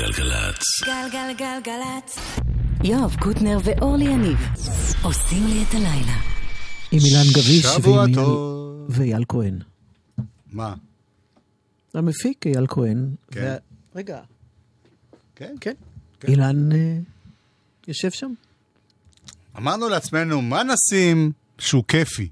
גלגלצ. גלגלגלגלצ. יואב קוטנר ואורלי יניב עושים לי את הלילה. עם אילן גביש ועם ואייל כהן. מה? המפיק אייל כהן. כן. רגע. כן? כן. כן. אילן אה, יושב שם. אמרנו לעצמנו, מה נשים שהוא כיפי?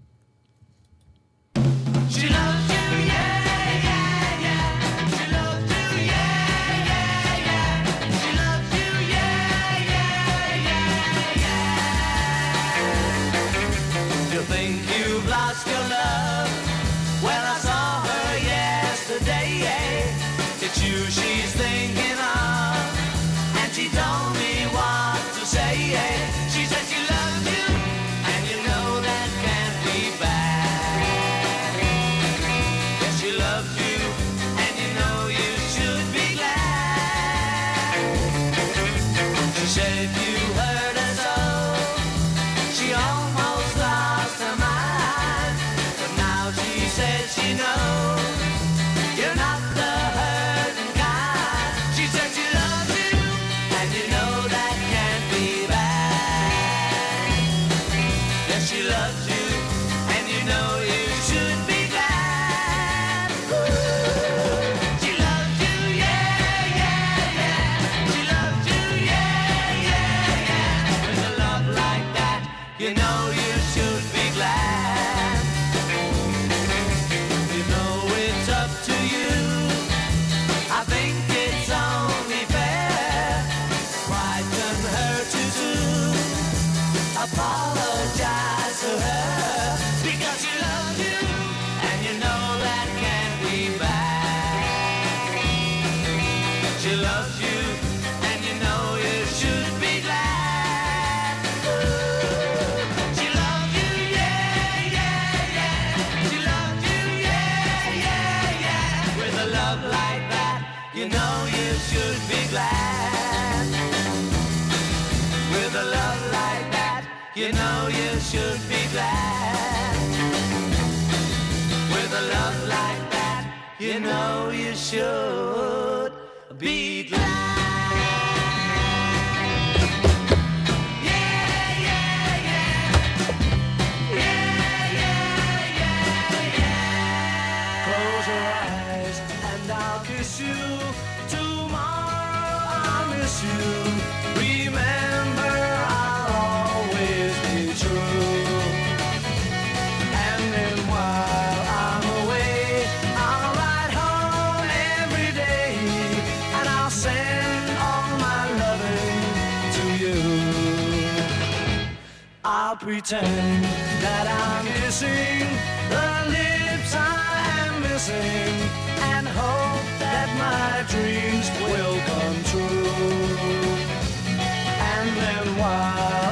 know you should. pretend that I'm missing the lips I am missing and hope that my dreams will come true. And then why?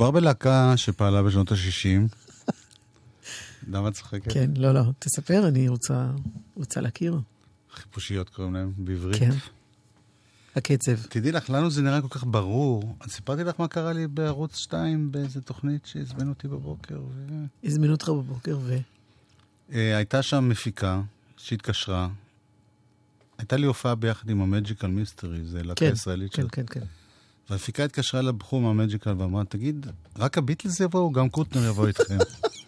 מדובר בלהקה שפעלה בשנות ה-60. למה את צוחקת? כן, לא, לא, תספר, אני רוצה, רוצה להכיר. חיפושיות קוראים להם בעברית. כן. הקצב. תדעי לך, לנו זה נראה כל כך ברור. אז סיפרתי לך מה קרה לי בערוץ 2 באיזה תוכנית שהזמינו אותי בבוקר. ו... הזמינו אותך בבוקר ו... Uh, הייתה שם מפיקה שהתקשרה. הייתה לי הופעה ביחד עם המג'יקל מיסטרי, זה להקה כן, ישראלית כן, של... כן, כן, כן. והמפיקה התקשרה לבחור מהמג'יקל ואמרה, תגיד, רק הביטלס יבואו, גם קוטנר יבוא איתכם.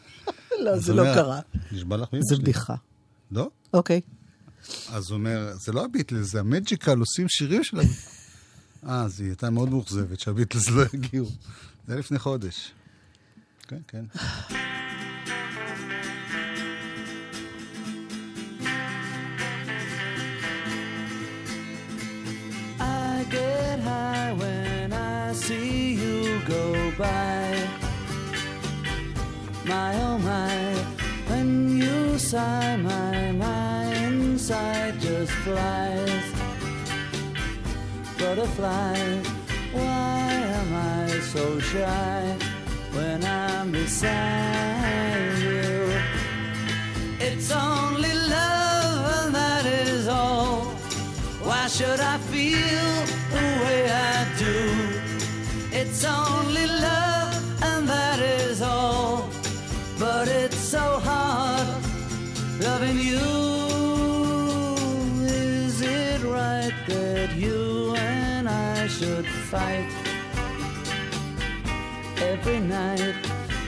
לא, זה לא קרה. נשבע לך מאמא זה. בדיחה. לא? אוקיי. אז הוא אומר, זה לא הביטלס, זה המג'יקל, עושים שירים שלהם. אה, אז היא הייתה מאוד מאוכזבת שהביטלס לא הגיעו. זה לפני חודש. כן, כן. See you go by. My oh my, when you sigh, my my inside just flies. Butterfly, why am I so shy when I'm beside you? It's only love, and that is all. Why should I feel the way I do? It's only love, and that is all. But it's so hard loving you. Is it right that you and I should fight every night?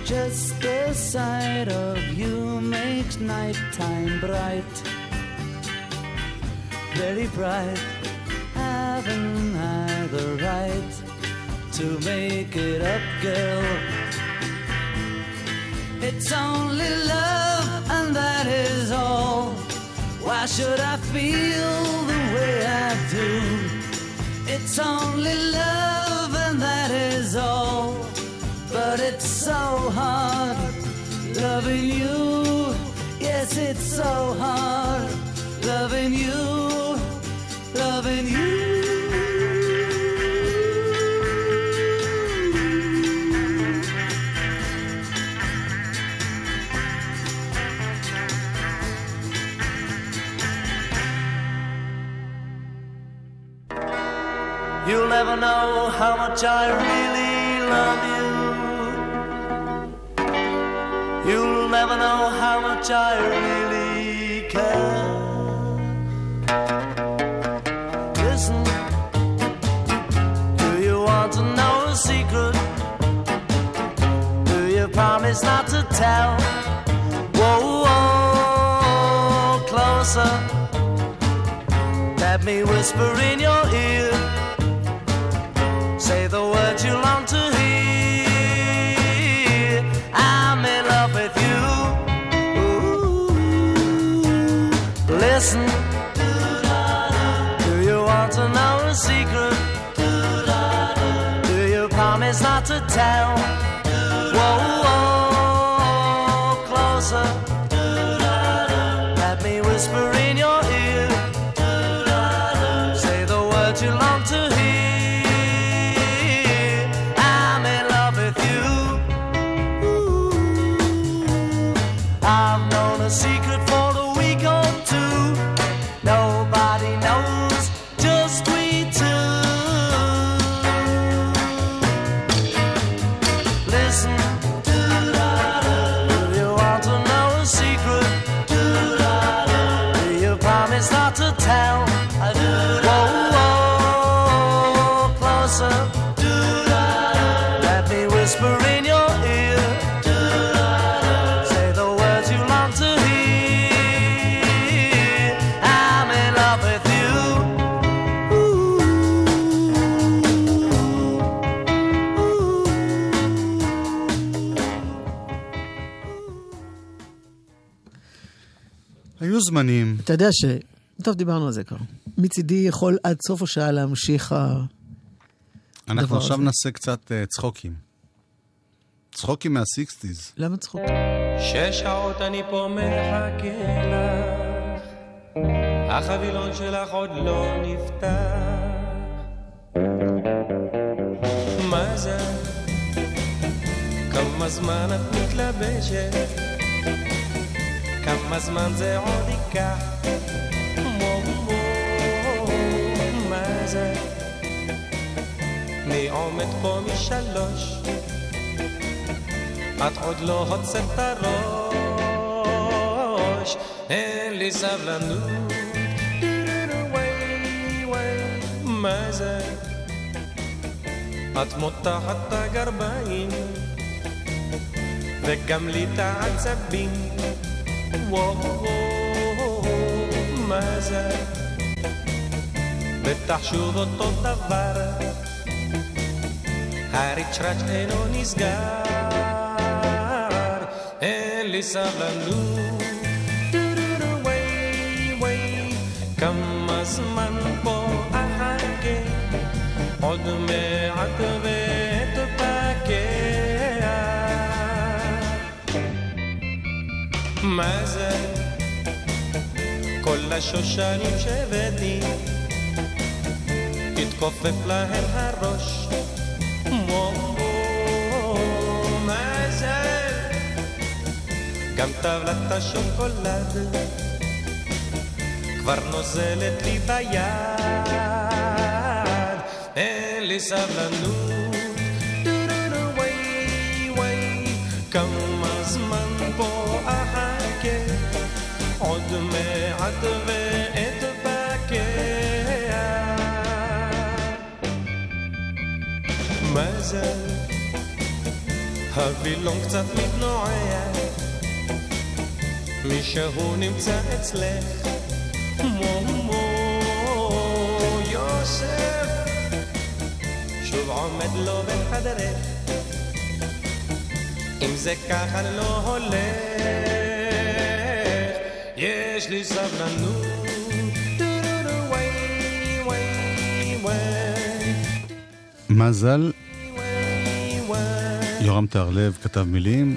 Just the sight of you makes nighttime bright very bright. Haven't to make it up, girl? It's only love, and that is all. Why should I feel the way I do? It's only love, and that is all. But it's so hard loving you. Yes, it's so hard loving you, loving you. Know how much I really love you. You'll never know how much I really care. Listen, do you want to know a secret? Do you promise not to tell? Whoa, whoa, closer. Let me whisper in your ear. Say the words you long to hear. I'm in love with you. Ooh. Listen. Do you want to know a secret? Do you promise not to tell? Whoa, whoa, closer. Let me whisper in your זמנים. אתה יודע ש... טוב, דיברנו על זה כבר. מצידי יכול עד סוף השעה להמשיך ה... אנחנו עכשיו הזה. נעשה קצת אה, צחוקים. צחוקים מהסיקסטיז. למה צחוק? שש שעות אני פה מחכה לך, החבילון שלך עוד לא נפתח. מה זה? כמה זמן את מתלבשת? כמה זמן זה עוד ייקח? וואו, וואו, מה זה? מי עומד פה משלוש? את עוד לא הוצאת את הראש, אין לי סבלנות. מה זה? את מותחת את הגרביים, וגם לי את העצבים. וואו, וואו, מה זה? בטח שוב אותו דבר, הריצ'ראץ' אינו נסגר, אין לי סבלנות. טו-טו-טו, וואי, וואי, כמה זמן מה זה? כל השושנים שהבאתי, התכופף להם הראש. מה זה? גם טבלת השוקולד כבר נוזלת לי ביד, אין לי סבלנות. כמה זמן פה אחכה, עוד מעט ואתבקע. מה זה? הווילון קצת מתנועע, מישהו נמצא אצלך, מו יוסף, שוב עומד לו בחדרך, אם זה ככה לא הולך, יש לי סבלנות. מזל. יורם טהרלב כתב מילים.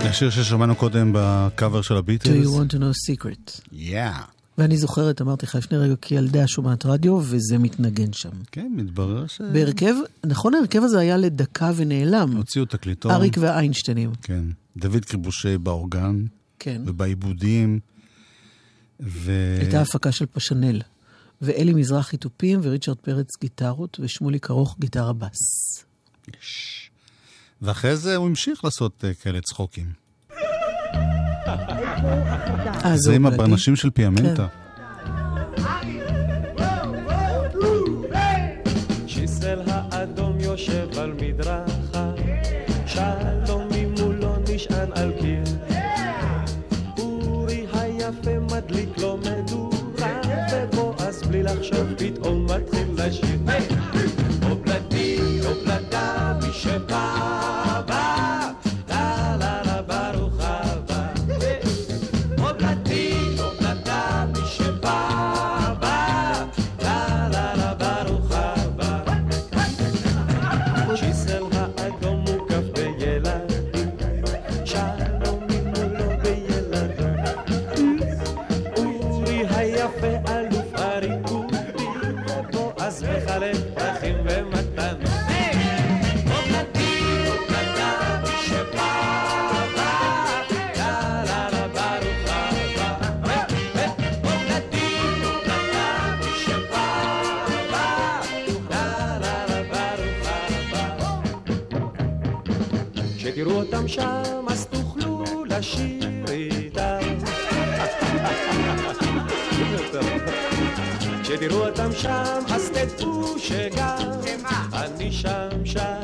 השיר ששמענו קודם בקאבר של Do הביטלס. you want to know secret? Yeah. ואני זוכרת, אמרתי לך לפני רגע, כי ילדה שומעת רדיו, וזה מתנגן שם. כן, מתברר ש... בהרכב, נכון, ההרכב הזה היה לדקה ונעלם. הוציאו תקליטון. אריק והאיינשטיינים. כן. דוד קריבושה באורגן כן. ובעיבודים. ו... הייתה הפקה של פשנל. ואלי מזרחי תופים, וריצ'רד פרץ גיטרות, ושמוליק ארוך גיטרה בס. ואחרי זה הוא המשיך לעשות אה, כאלה צחוקים. אה, זה עם? הברנשים של פיאמנטה. שיסל שם אז תוכלו לשיר איתם. כשתראו אותם שם אז תדעו שגם אני שם שר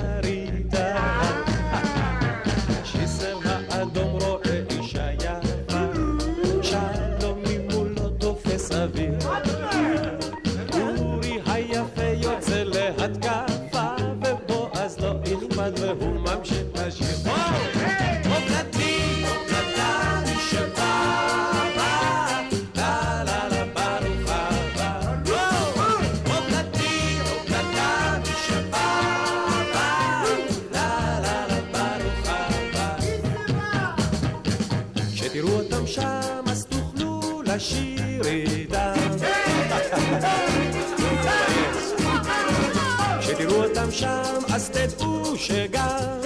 שם, אז תדעו שגם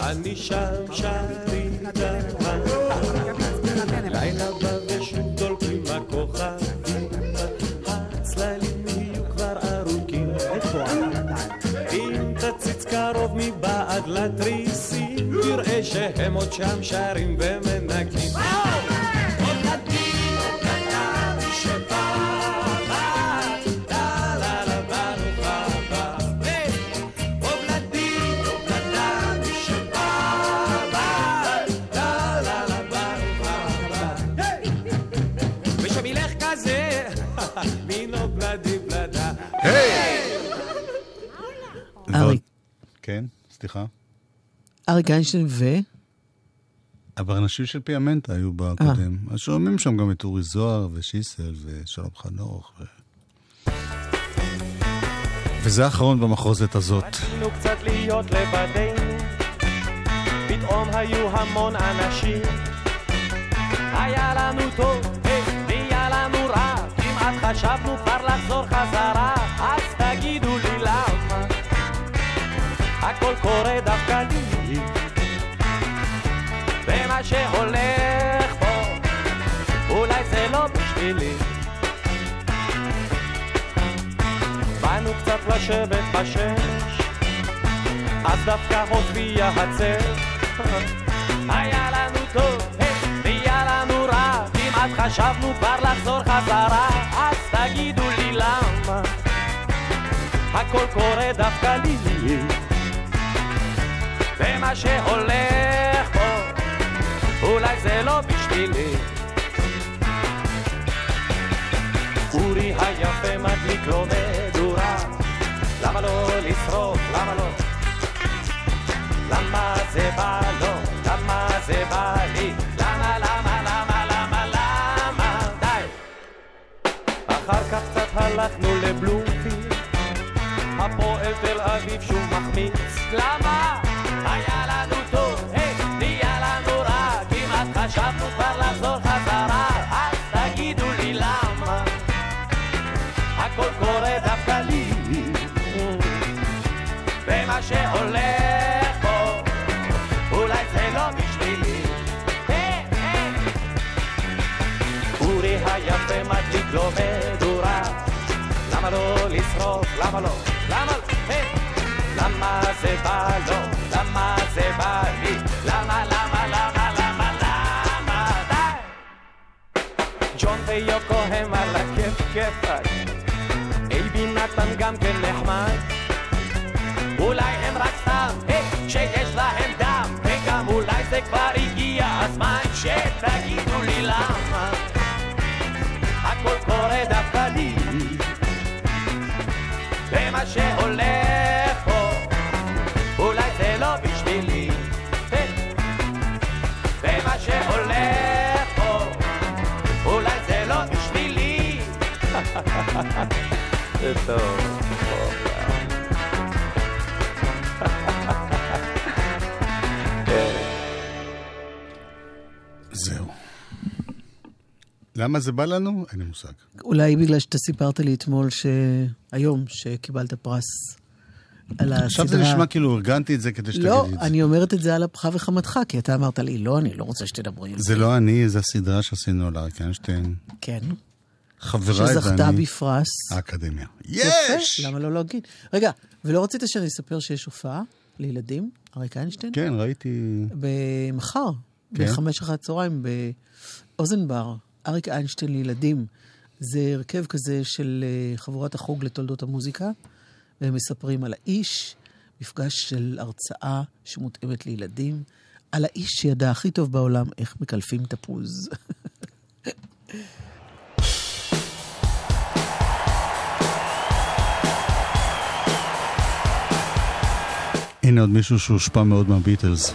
אני שם שרידה. לילה בא ושוב דולקים הכוכבים, הצללים יהיו כבר ארוכים. אם תציץ קרוב מבעד לתריסים, תראה שהם עוד שם שרים ומנקים. אריק איינשטיין ו... הברנשים של פיאמנטה היו בקודם. אז שומעים שם גם את אורי זוהר ושיסל ושלום חנוך. ו... וזה האחרון במחרוזת הזאת. רצינו קצת להיות לבדנו, פתאום היו המון אנשים. היה לנו טוב, היי, נהיה לנו רע, כמעט חשבנו כבר לחזור חזרה, אז תגידו לי למה, הכל קורה דווקא שהולך פה, אולי זה לא בשבילי. באנו קצת לשבת בשש, אז דווקא הופיע הצל. היה לנו טוב, היי, נהיה לנו רע, כמעט חשבנו כבר לחזור חזרה, אז תגידו לי למה, הכל קורה דווקא לי, ומה שהולך אולי זה לא בשבילי. אורי היפה מדליק לו מדורה, למה לא לשרוף, למה לא? למה זה בא לו, למה זה בא לי, למה, למה, למה, למה, למה, די. אחר כך קצת הלכנו לבלומפילד, הפועל תל אביב שוב מחמיץ, למה? היה לנו טוב, לו מדורה, למה לא לשרוף, למה לא, למה לא, היי. למה זה בא לו, למה זה בא לי, למה, למה, למה, למה, למה, די. ג'ון ויוקו הם על הכיף כיפאק, אייבי נתן גם כן נחמד. אולי הם רק סתם, היי, שיש להם דם, וגם אולי זה כבר זה טוב. זהו. למה זה בא לנו? אין לי מושג. אולי בגלל שאתה סיפרת לי אתמול, שהיום, שקיבלת פרס על הסדרה. עכשיו זה נשמע כאילו ארגנתי את זה כדי שתגידי לא, את זה. אני אומרת את זה על אפך וחמתך, כי אתה אמרת לי, לא, אני לא רוצה שתדברי על זה. זה לא אני, זה הסדרה שעשינו על אריק איינשטיין. כן. חבריי שזכתה ואני. בפרס. האקדמיה. יפה, יש! למה לא להגיד? רגע, ולא רצית שאני אספר שיש הופעה לילדים, אריק איינשטיין? כן, ראיתי... במחר, כן. בחמש אחרי הצהריים, באוזנבר, אריק איינשטיין לילדים. זה הרכב כזה של אה, חבורת החוג לתולדות המוזיקה, והם מספרים על האיש, מפגש של הרצאה שמותאמת לילדים, על האיש שידע הכי טוב בעולם איך מקלפים תפוז. הנה עוד מישהו שהושפע מאוד מהביטלס.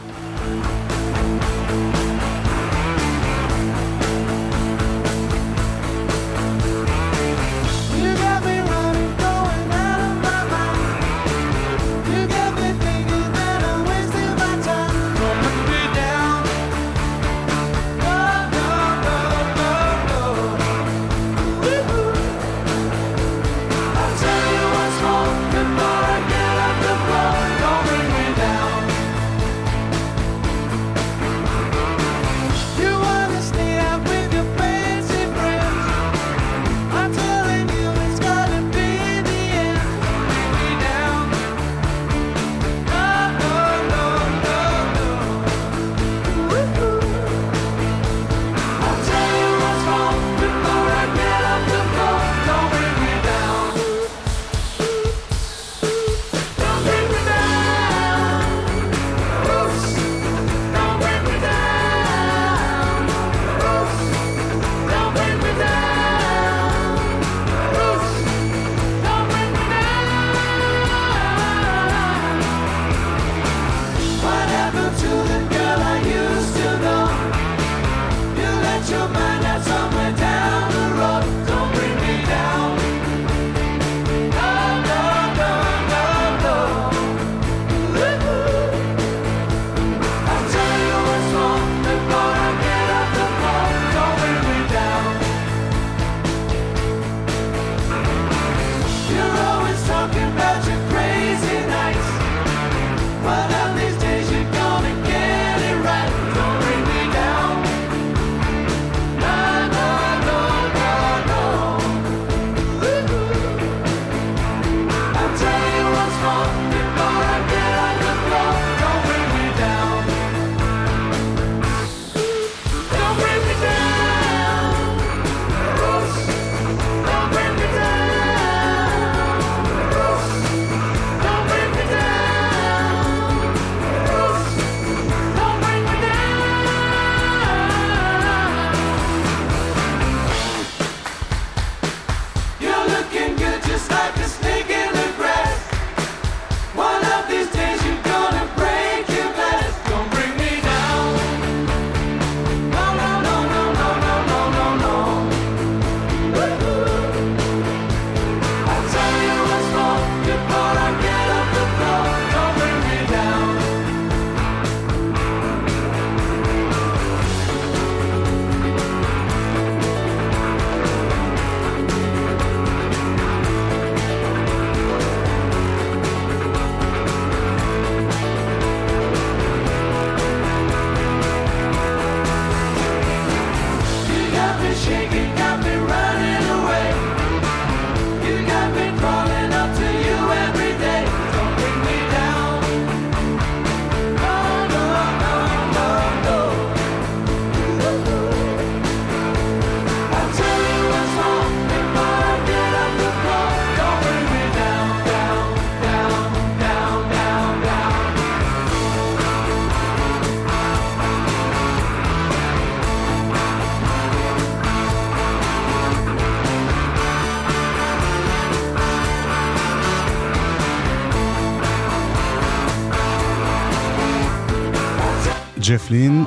ג'ף לין,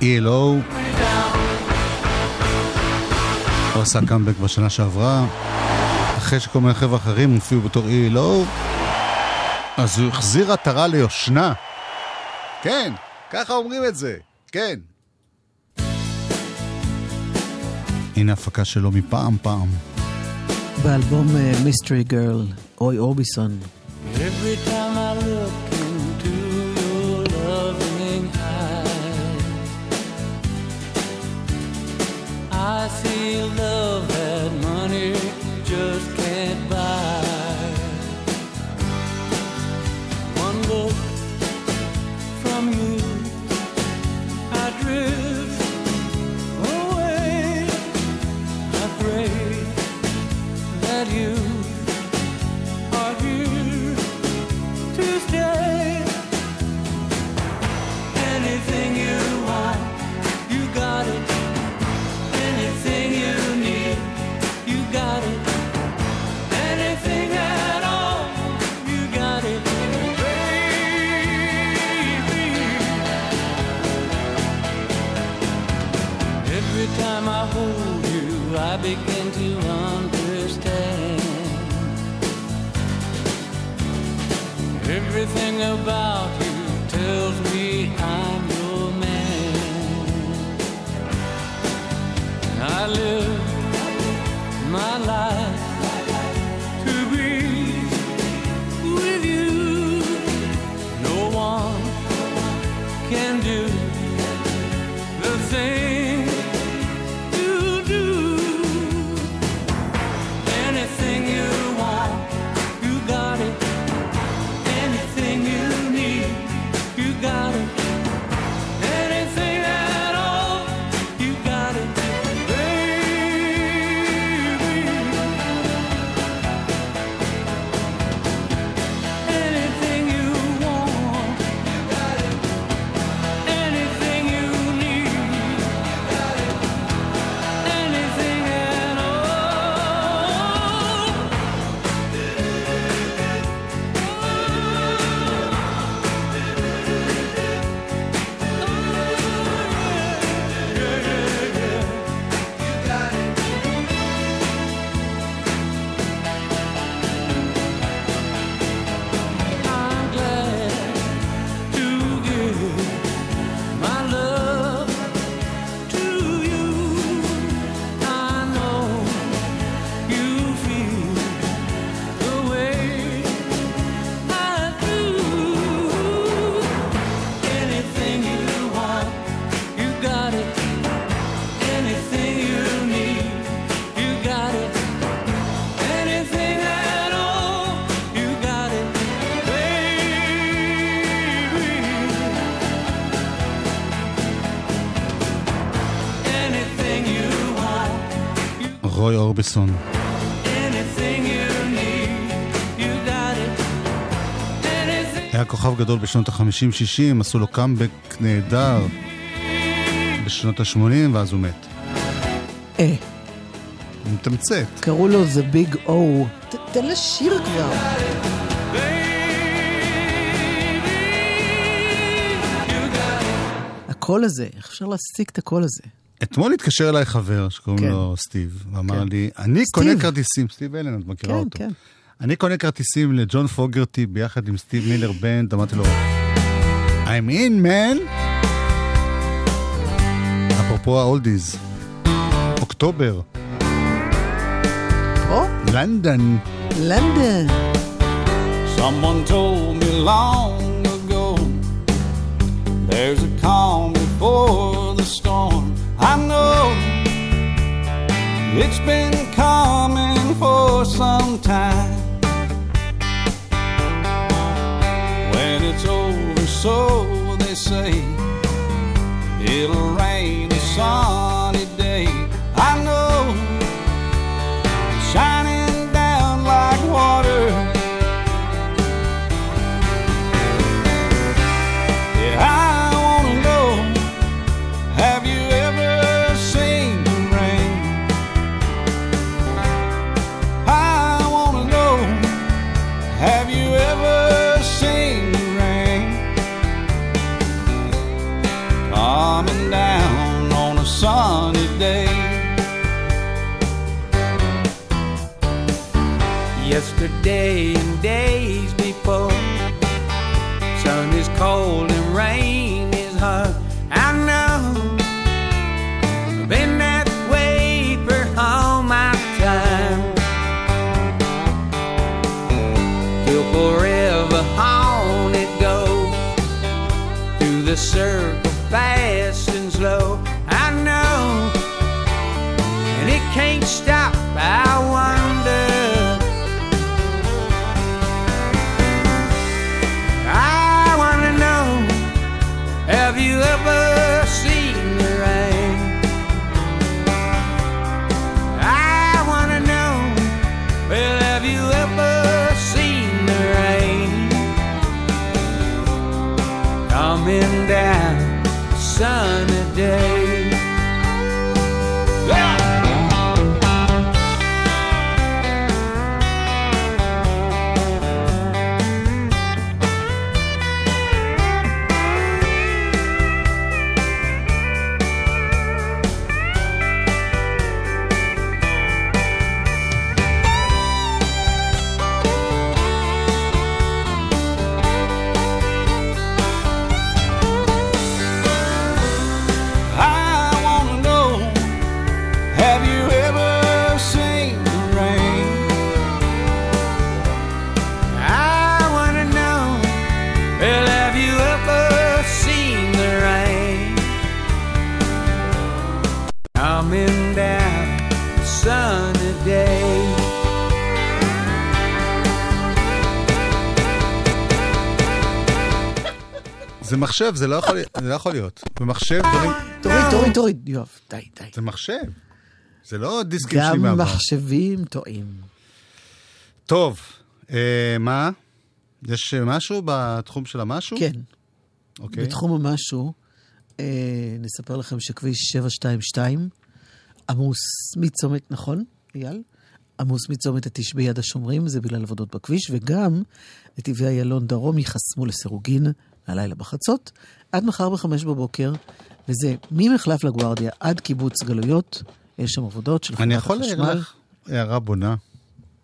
ELO, הוא עשה קאמבק בשנה שעברה, אחרי שכל מיני חבר'ה אחרים הופיעו בתור ELO, אז הוא החזיר עטרה ליושנה. כן, ככה אומרים את זה, כן. הנה הפקה שלו מפעם פעם. באלבום מיסטרי גרל, אוי אורביסון. Every time Anything. היה כוכב גדול בשנות ה-50-60, עשו לו קאמבק נהדר בשנות ה-80, ואז הוא מת. אה, הוא מתמצת. קראו לו The Big O. ת- תן לשיר כבר. הקול הזה, איך אפשר להשיג את הקול הזה? אתמול התקשר אליי חבר שקוראים כן. לו סטיב, ואמר כן. לי, אני סטיב. קונה כרטיסים, סטיב אלן, את מכירה כן, אותו. כן. אני קונה כרטיסים לג'ון פוגרטי ביחד עם סטיב מילר בנד, אמרתי לו, I'm in, man! אפרופו האולדיז, אוקטובר, או, לנדון. לנדון. Someone told me long ago there's a calm before the storm. I know it's been coming for some time. When it's over, so they say it'll rain a sunny yesterday and days before. Sun is cold and rain is hard. I זה מחשב, זה לא יכול, זה לא יכול להיות. במחשב דברים... תוריד, תוריד, תוריד. יואב, די, די. זה מחשב. זה לא דיסקים שלי גם מהעבר. מחשבים טועים. טוב, אה, מה? יש משהו בתחום של המשהו? כן, אוקיי. בתחום המשהו, אה, נספר לכם שכביש 722 עמוס מצומת, נכון, אייל? עמוס מצומת התשבי יד השומרים, זה בגלל עבודות בכביש, וגם נתיבי איילון דרום ייחסמו לסירוגין הלילה בחצות, עד מחר בחמש בבוקר, וזה ממחלף לגוארדיה עד קיבוץ גלויות, יש שם עבודות של אני חברת יכול להעיר החשמל. לך הערה בונה.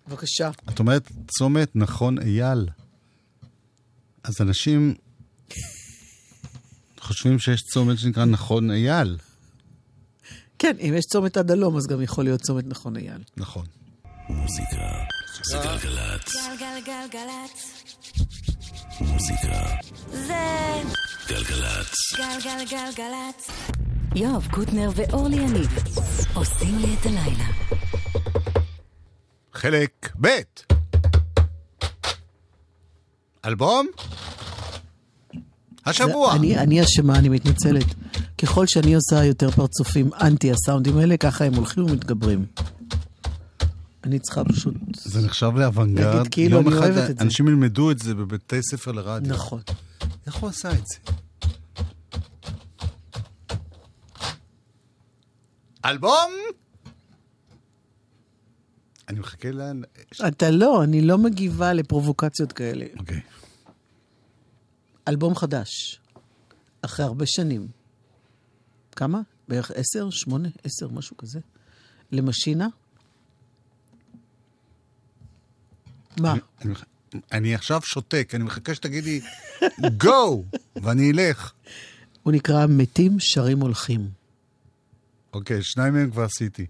בבקשה. את אומרת צומת נכון אייל. אז אנשים חושבים שיש צומת שנקרא נכון אייל. כן, אם יש צומת עד הלום, אז גם יכול להיות צומת נכון אייל. נכון. מוזיקה זה גלגלצ. גלגלגלצ. מוזיקה זה גלגלצ. גלגלגלגלצ. יואב קוטנר ואורלי יניב עושים לי את הלילה. חלק ב' אלבום? השבוע. זה- אני, אני אשמה, אני מתנצלת. ככל שאני עושה יותר פרצופים אנטי הסאונדים האלה, ככה הם הולכים ומתגברים. אני צריכה פשוט... זה נחשב לאוונגרד. כאילו אני אוהבת את זה. אנשים ילמדו את זה בבתי ספר לרדיו. נכון. איך הוא עשה את זה? אלבום? אני מחכה ל... אתה לא, אני לא מגיבה לפרובוקציות כאלה. אוקיי. אלבום חדש, אחרי הרבה שנים. כמה? בערך עשר? שמונה? עשר? משהו כזה? למשינה? מה? אני אני עכשיו שותק, אני מחכה שתגידי גו, ואני אלך. הוא נקרא מתים שרים הולכים. אוקיי, שניים מהם כבר עשיתי.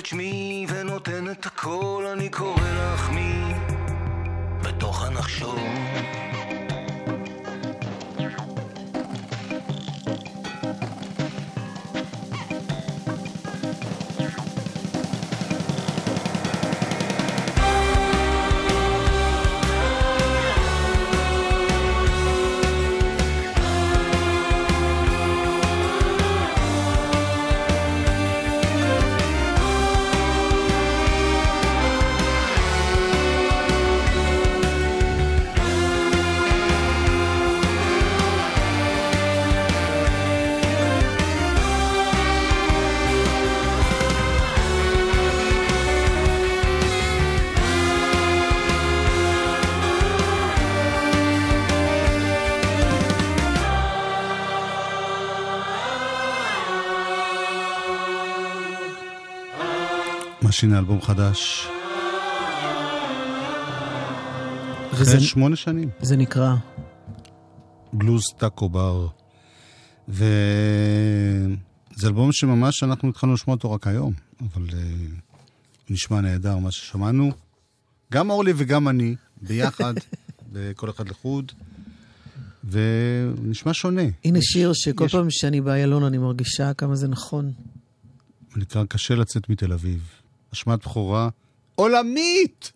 את שמי ונותן את הכל, אני קורא לך מי בתוך הנחשון. משינה אלבום חדש. וזה- אחרי שמונה שנים. זה נקרא, בלוז טאקו בר. וזה אלבום שממש אנחנו התחלנו לשמוע אותו רק היום, אבל uh, נשמע נהדר מה ששמענו. גם אורלי וגם אני, ביחד, וכל אחד לחוד, ונשמע שונה. הנה שיר שכל יש- פעם שאני באיילון אני מרגישה כמה זה נכון. נקרא קשה לצאת מתל אביב. אשמת בכורה עולמית!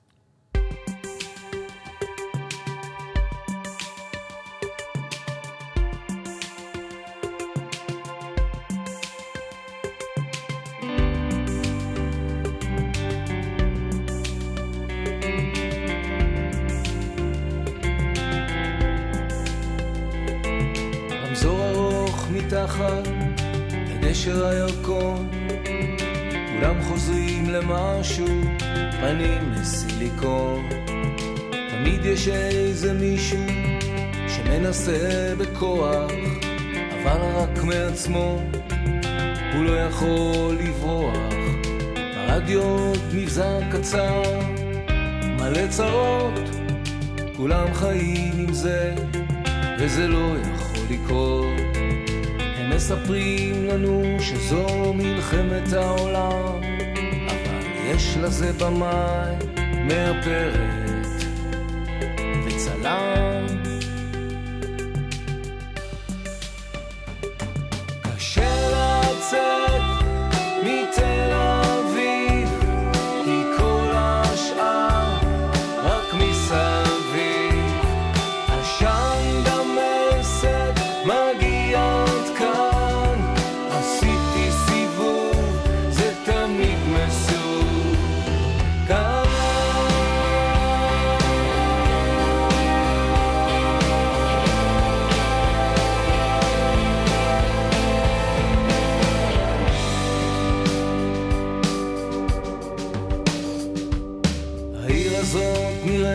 מתחת לגשר הירקון כולם חוזרים למשהו, פנים לסיליקון תמיד יש איזה מישהו שמנסה בכוח אבל רק מעצמו הוא לא יכול לברוח ברדיו מבזק קצר מלא צרות כולם חיים עם זה וזה לא יכול לקרות. מספרים לנו שזו מלחמת העולם, אבל יש לזה במאי מאפרת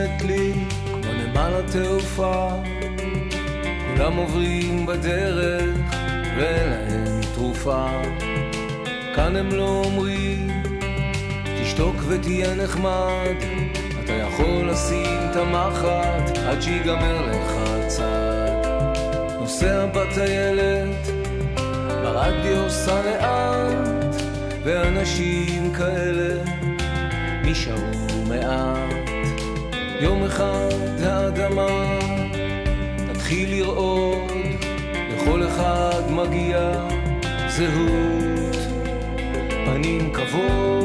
נראית לי כמו נמל התעופה. כולם עוברים בדרך ואין להם תרופה. כאן הם לא אומרים תשתוק ותהיה נחמד אתה יכול לשים את המחט עד שיגמר לך הצד נוסע בטיילת ברדיו סע לאט ואנשים כאלה נשארו מעט. יום אחד האדמה תתחיל לרעוד, לכל אחד מגיע זהות, פנים כבוד.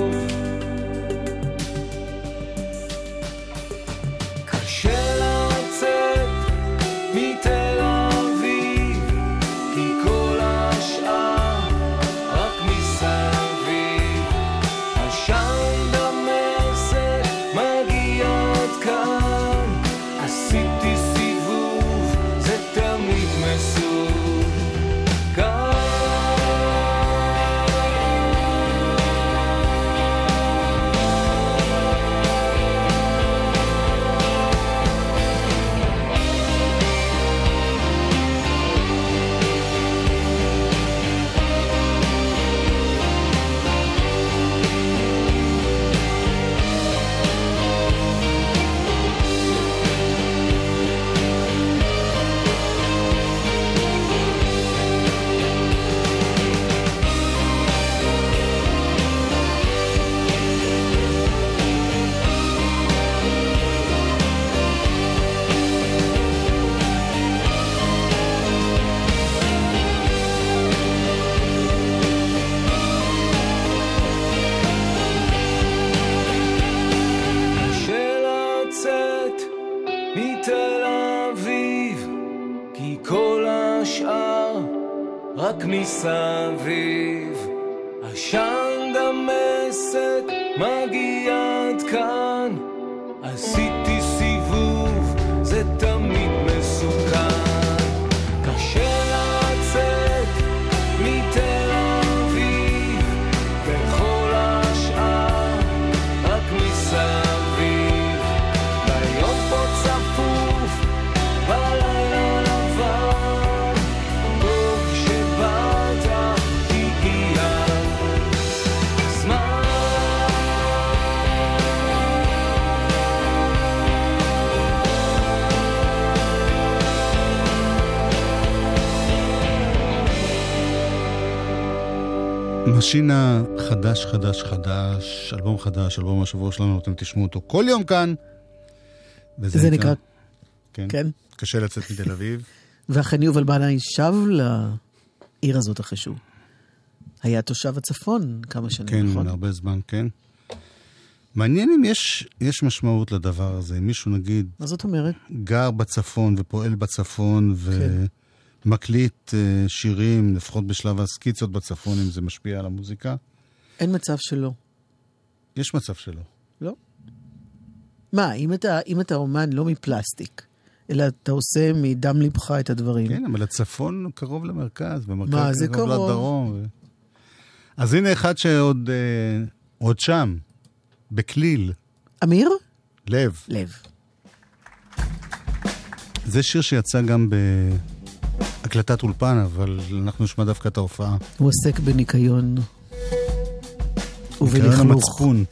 משינה חדש, חדש, חדש, אלבום חדש, אלבום השבוע שלנו, אתם תשמעו אותו כל יום כאן. זה נקרא, כן. כן. קשה לצאת מתל אביב. ואכן יובל בנאי שב לעיר הזאת אחרי שהוא היה תושב הצפון כמה שנים, כן, נכון? הרבה זמן, כן. מעניין אם יש, יש משמעות לדבר הזה. אם מישהו, נגיד, מה זאת אומרת? גר בצפון ופועל בצפון כן. ומקליט אה, שירים, לפחות בשלב הסקיצות בצפון, אם זה משפיע על המוזיקה, אין מצב שלא. יש מצב שלא. לא. מה, אם אתה, אם אתה אומן לא מפלסטיק, אלא אתה עושה מדם ליבך את הדברים. כן, אבל הצפון קרוב למרכז, זה קרוב קרוב? לדרום. ו... אז הנה אחד שעוד אה, עוד שם, בכליל, אמיר? לב. לב. זה שיר שיצא גם בהקלטת אולפן, אבל אנחנו נשמע דווקא את ההופעה. הוא עוסק בניקיון ניקיון ובלכלוך. המצפון.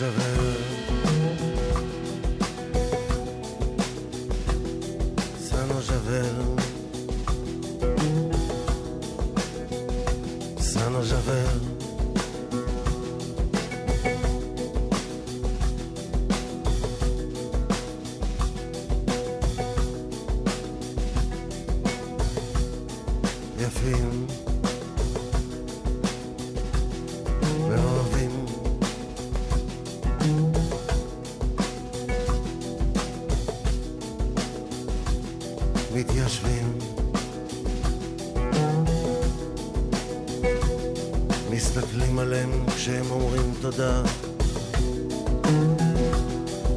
of it. כשהם אומרים תודה.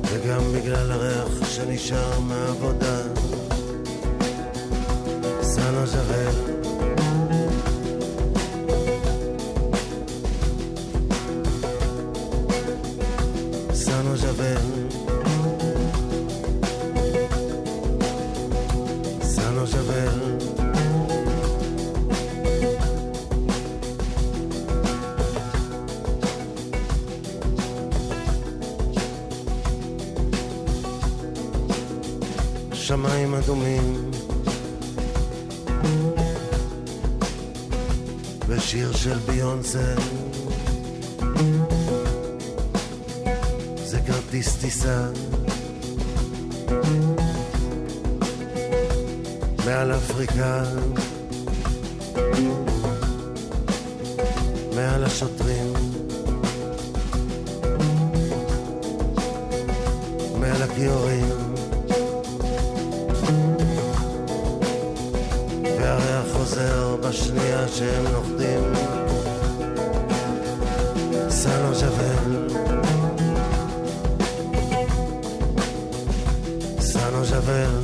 וגם בגלל הריח שנשאר מהעבודה אדומים. ושיר של ביונסה. זה כרטיס טיסה. מעל אפריקה. מעל השוטרים. מעל הכיורים אחר בשנייה שהם נוחתים. סלון שבל. סלון שבל.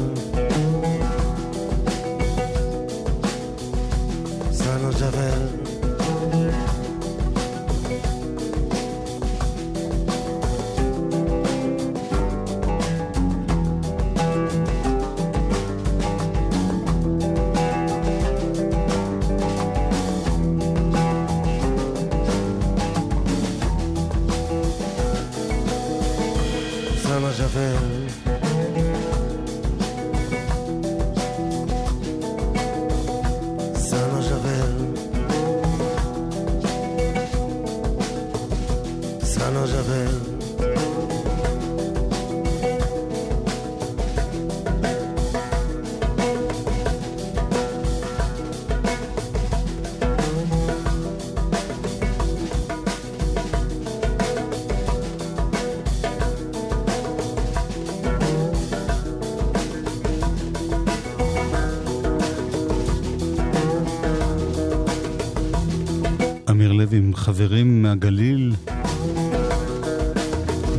אמיר לוי עם חברים מהגליל.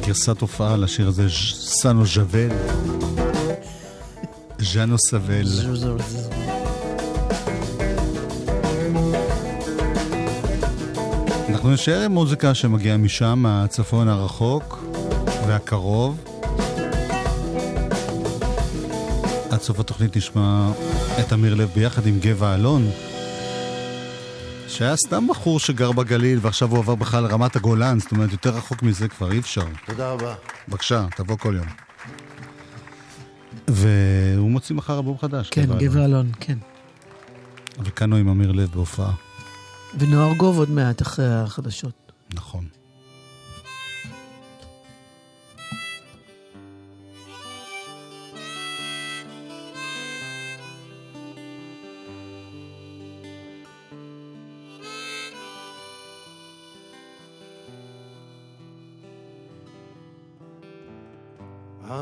גרסת הופעה לשיר הזה, ז'- סאנו ז'אבל. ז'אנו סבל. אנחנו נשאר עם מוזיקה שמגיעה משם, מהצפון הרחוק והקרוב. עד סוף התוכנית נשמע את אמיר לב ביחד עם גבע אלון, שהיה סתם בחור שגר בגליל ועכשיו הוא עבר בכלל לרמת הגולן, זאת אומרת, יותר רחוק מזה כבר אי אפשר. תודה רבה. בבקשה, תבוא כל יום. והוא מוציא מחר אלבום חדש. כן. גבע אלון, כן. וכאן הוא עם אמיר לב בהופעה. ונוער גוב עוד מעט אחרי החדשות. נכון.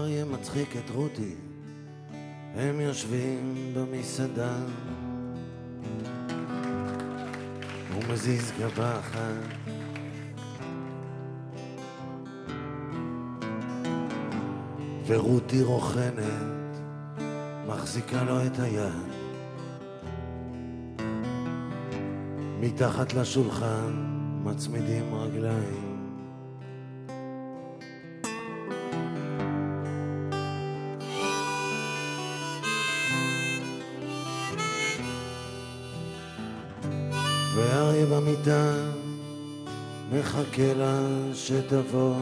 אריה מצחיק את רותי, הם יושבים במסעדה. הוא מזיז גבה אחת. ורותי רוכנת, מחזיקה לו את היד. מתחת לשולחן מצמידים רגליים. ואריה במיטה מחכה לה שתבוא.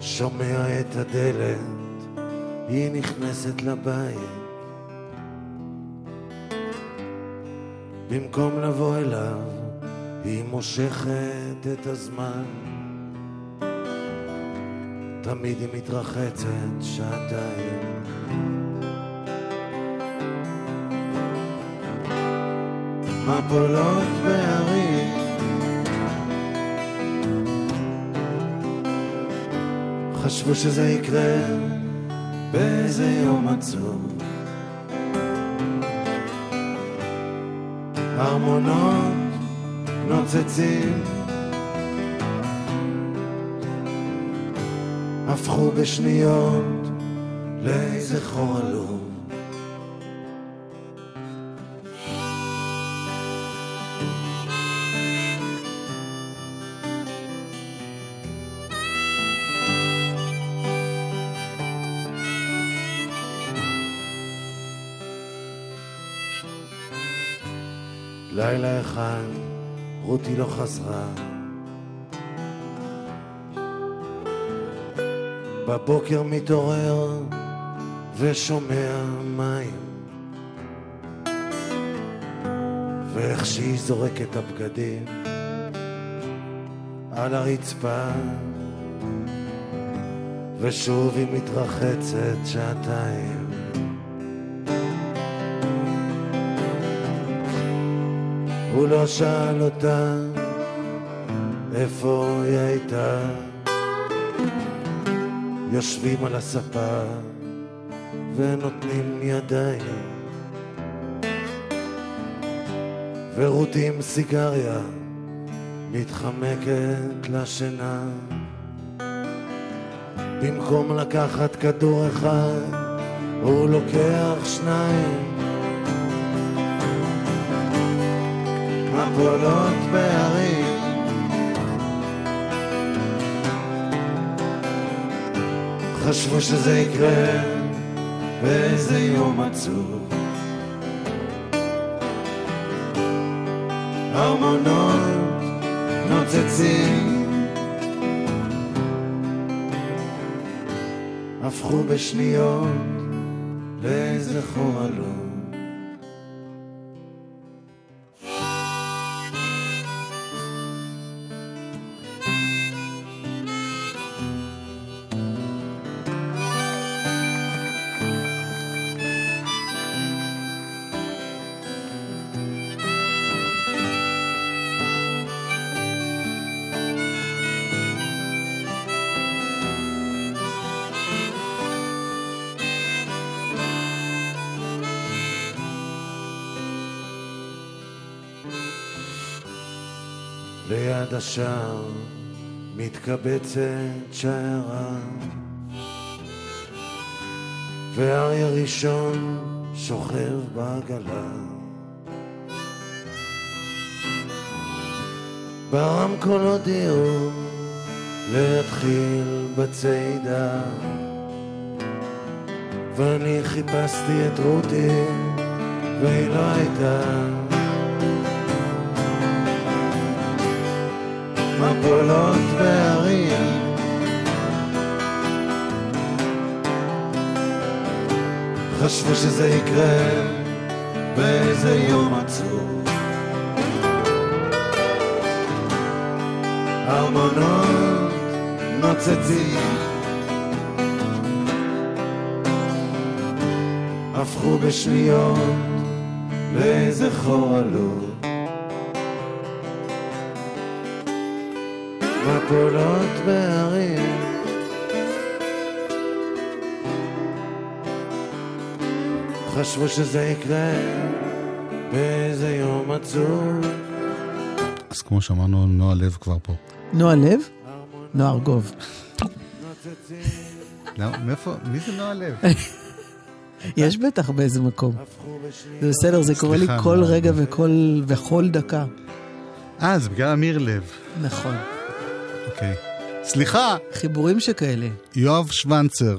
שומע את הדלת, היא נכנסת לבית. במקום לבוא אליו, היא מושכת את הזמן. תמיד היא מתרחצת שעתיים מפולות בהרים חשבו שזה יקרה באיזה יום עצוב. ארמונות נוצצים. הפכו בשניות לאיזה חור עלוב לילה אחד רותי לא חזרה. בבוקר מתעורר ושומע מים. ואיך שהיא זורקת את הבגדים על הרצפה. ושוב היא מתרחצת שעתיים הוא לא שאל אותה איפה היא הייתה. יושבים על הספה ונותנים ידיים. ורותי עם סיגריה מתחמקת לשינה. במקום לקחת כדור אחד, הוא לוקח שניים. מפולות בהרים. חשבו שזה יקרה באיזה יום עצוב. ארמונות נוצצים הפכו בשניות לאיזה חור עלוב. ליד השער מתקבצת שיירה ואריה ראשון שוכב בעגלה. ברמקול הודיעו להתחיל בצעידה ואני חיפשתי את רותי והיא לא הייתה מפולות בהרים חשבו שזה יקרה באיזה יום עצוב. ארמונות נוצצים. הפכו בשניות לאיזה חור עלוב מפולות בהרים חשבו שזה יקרה באיזה יום עצוב אז כמו שאמרנו, נועה לב כבר פה. נועה לב? נועה ארגוב. מאיפה, מי זה נועה לב? יש בטח באיזה מקום. זה בסדר, זה קורה לי כל. רגע וכל דקה. אה, זה בגלל אמיר לב. נכון. אוקיי. סליחה, חיבורים שכאלה. יואב שוונצר,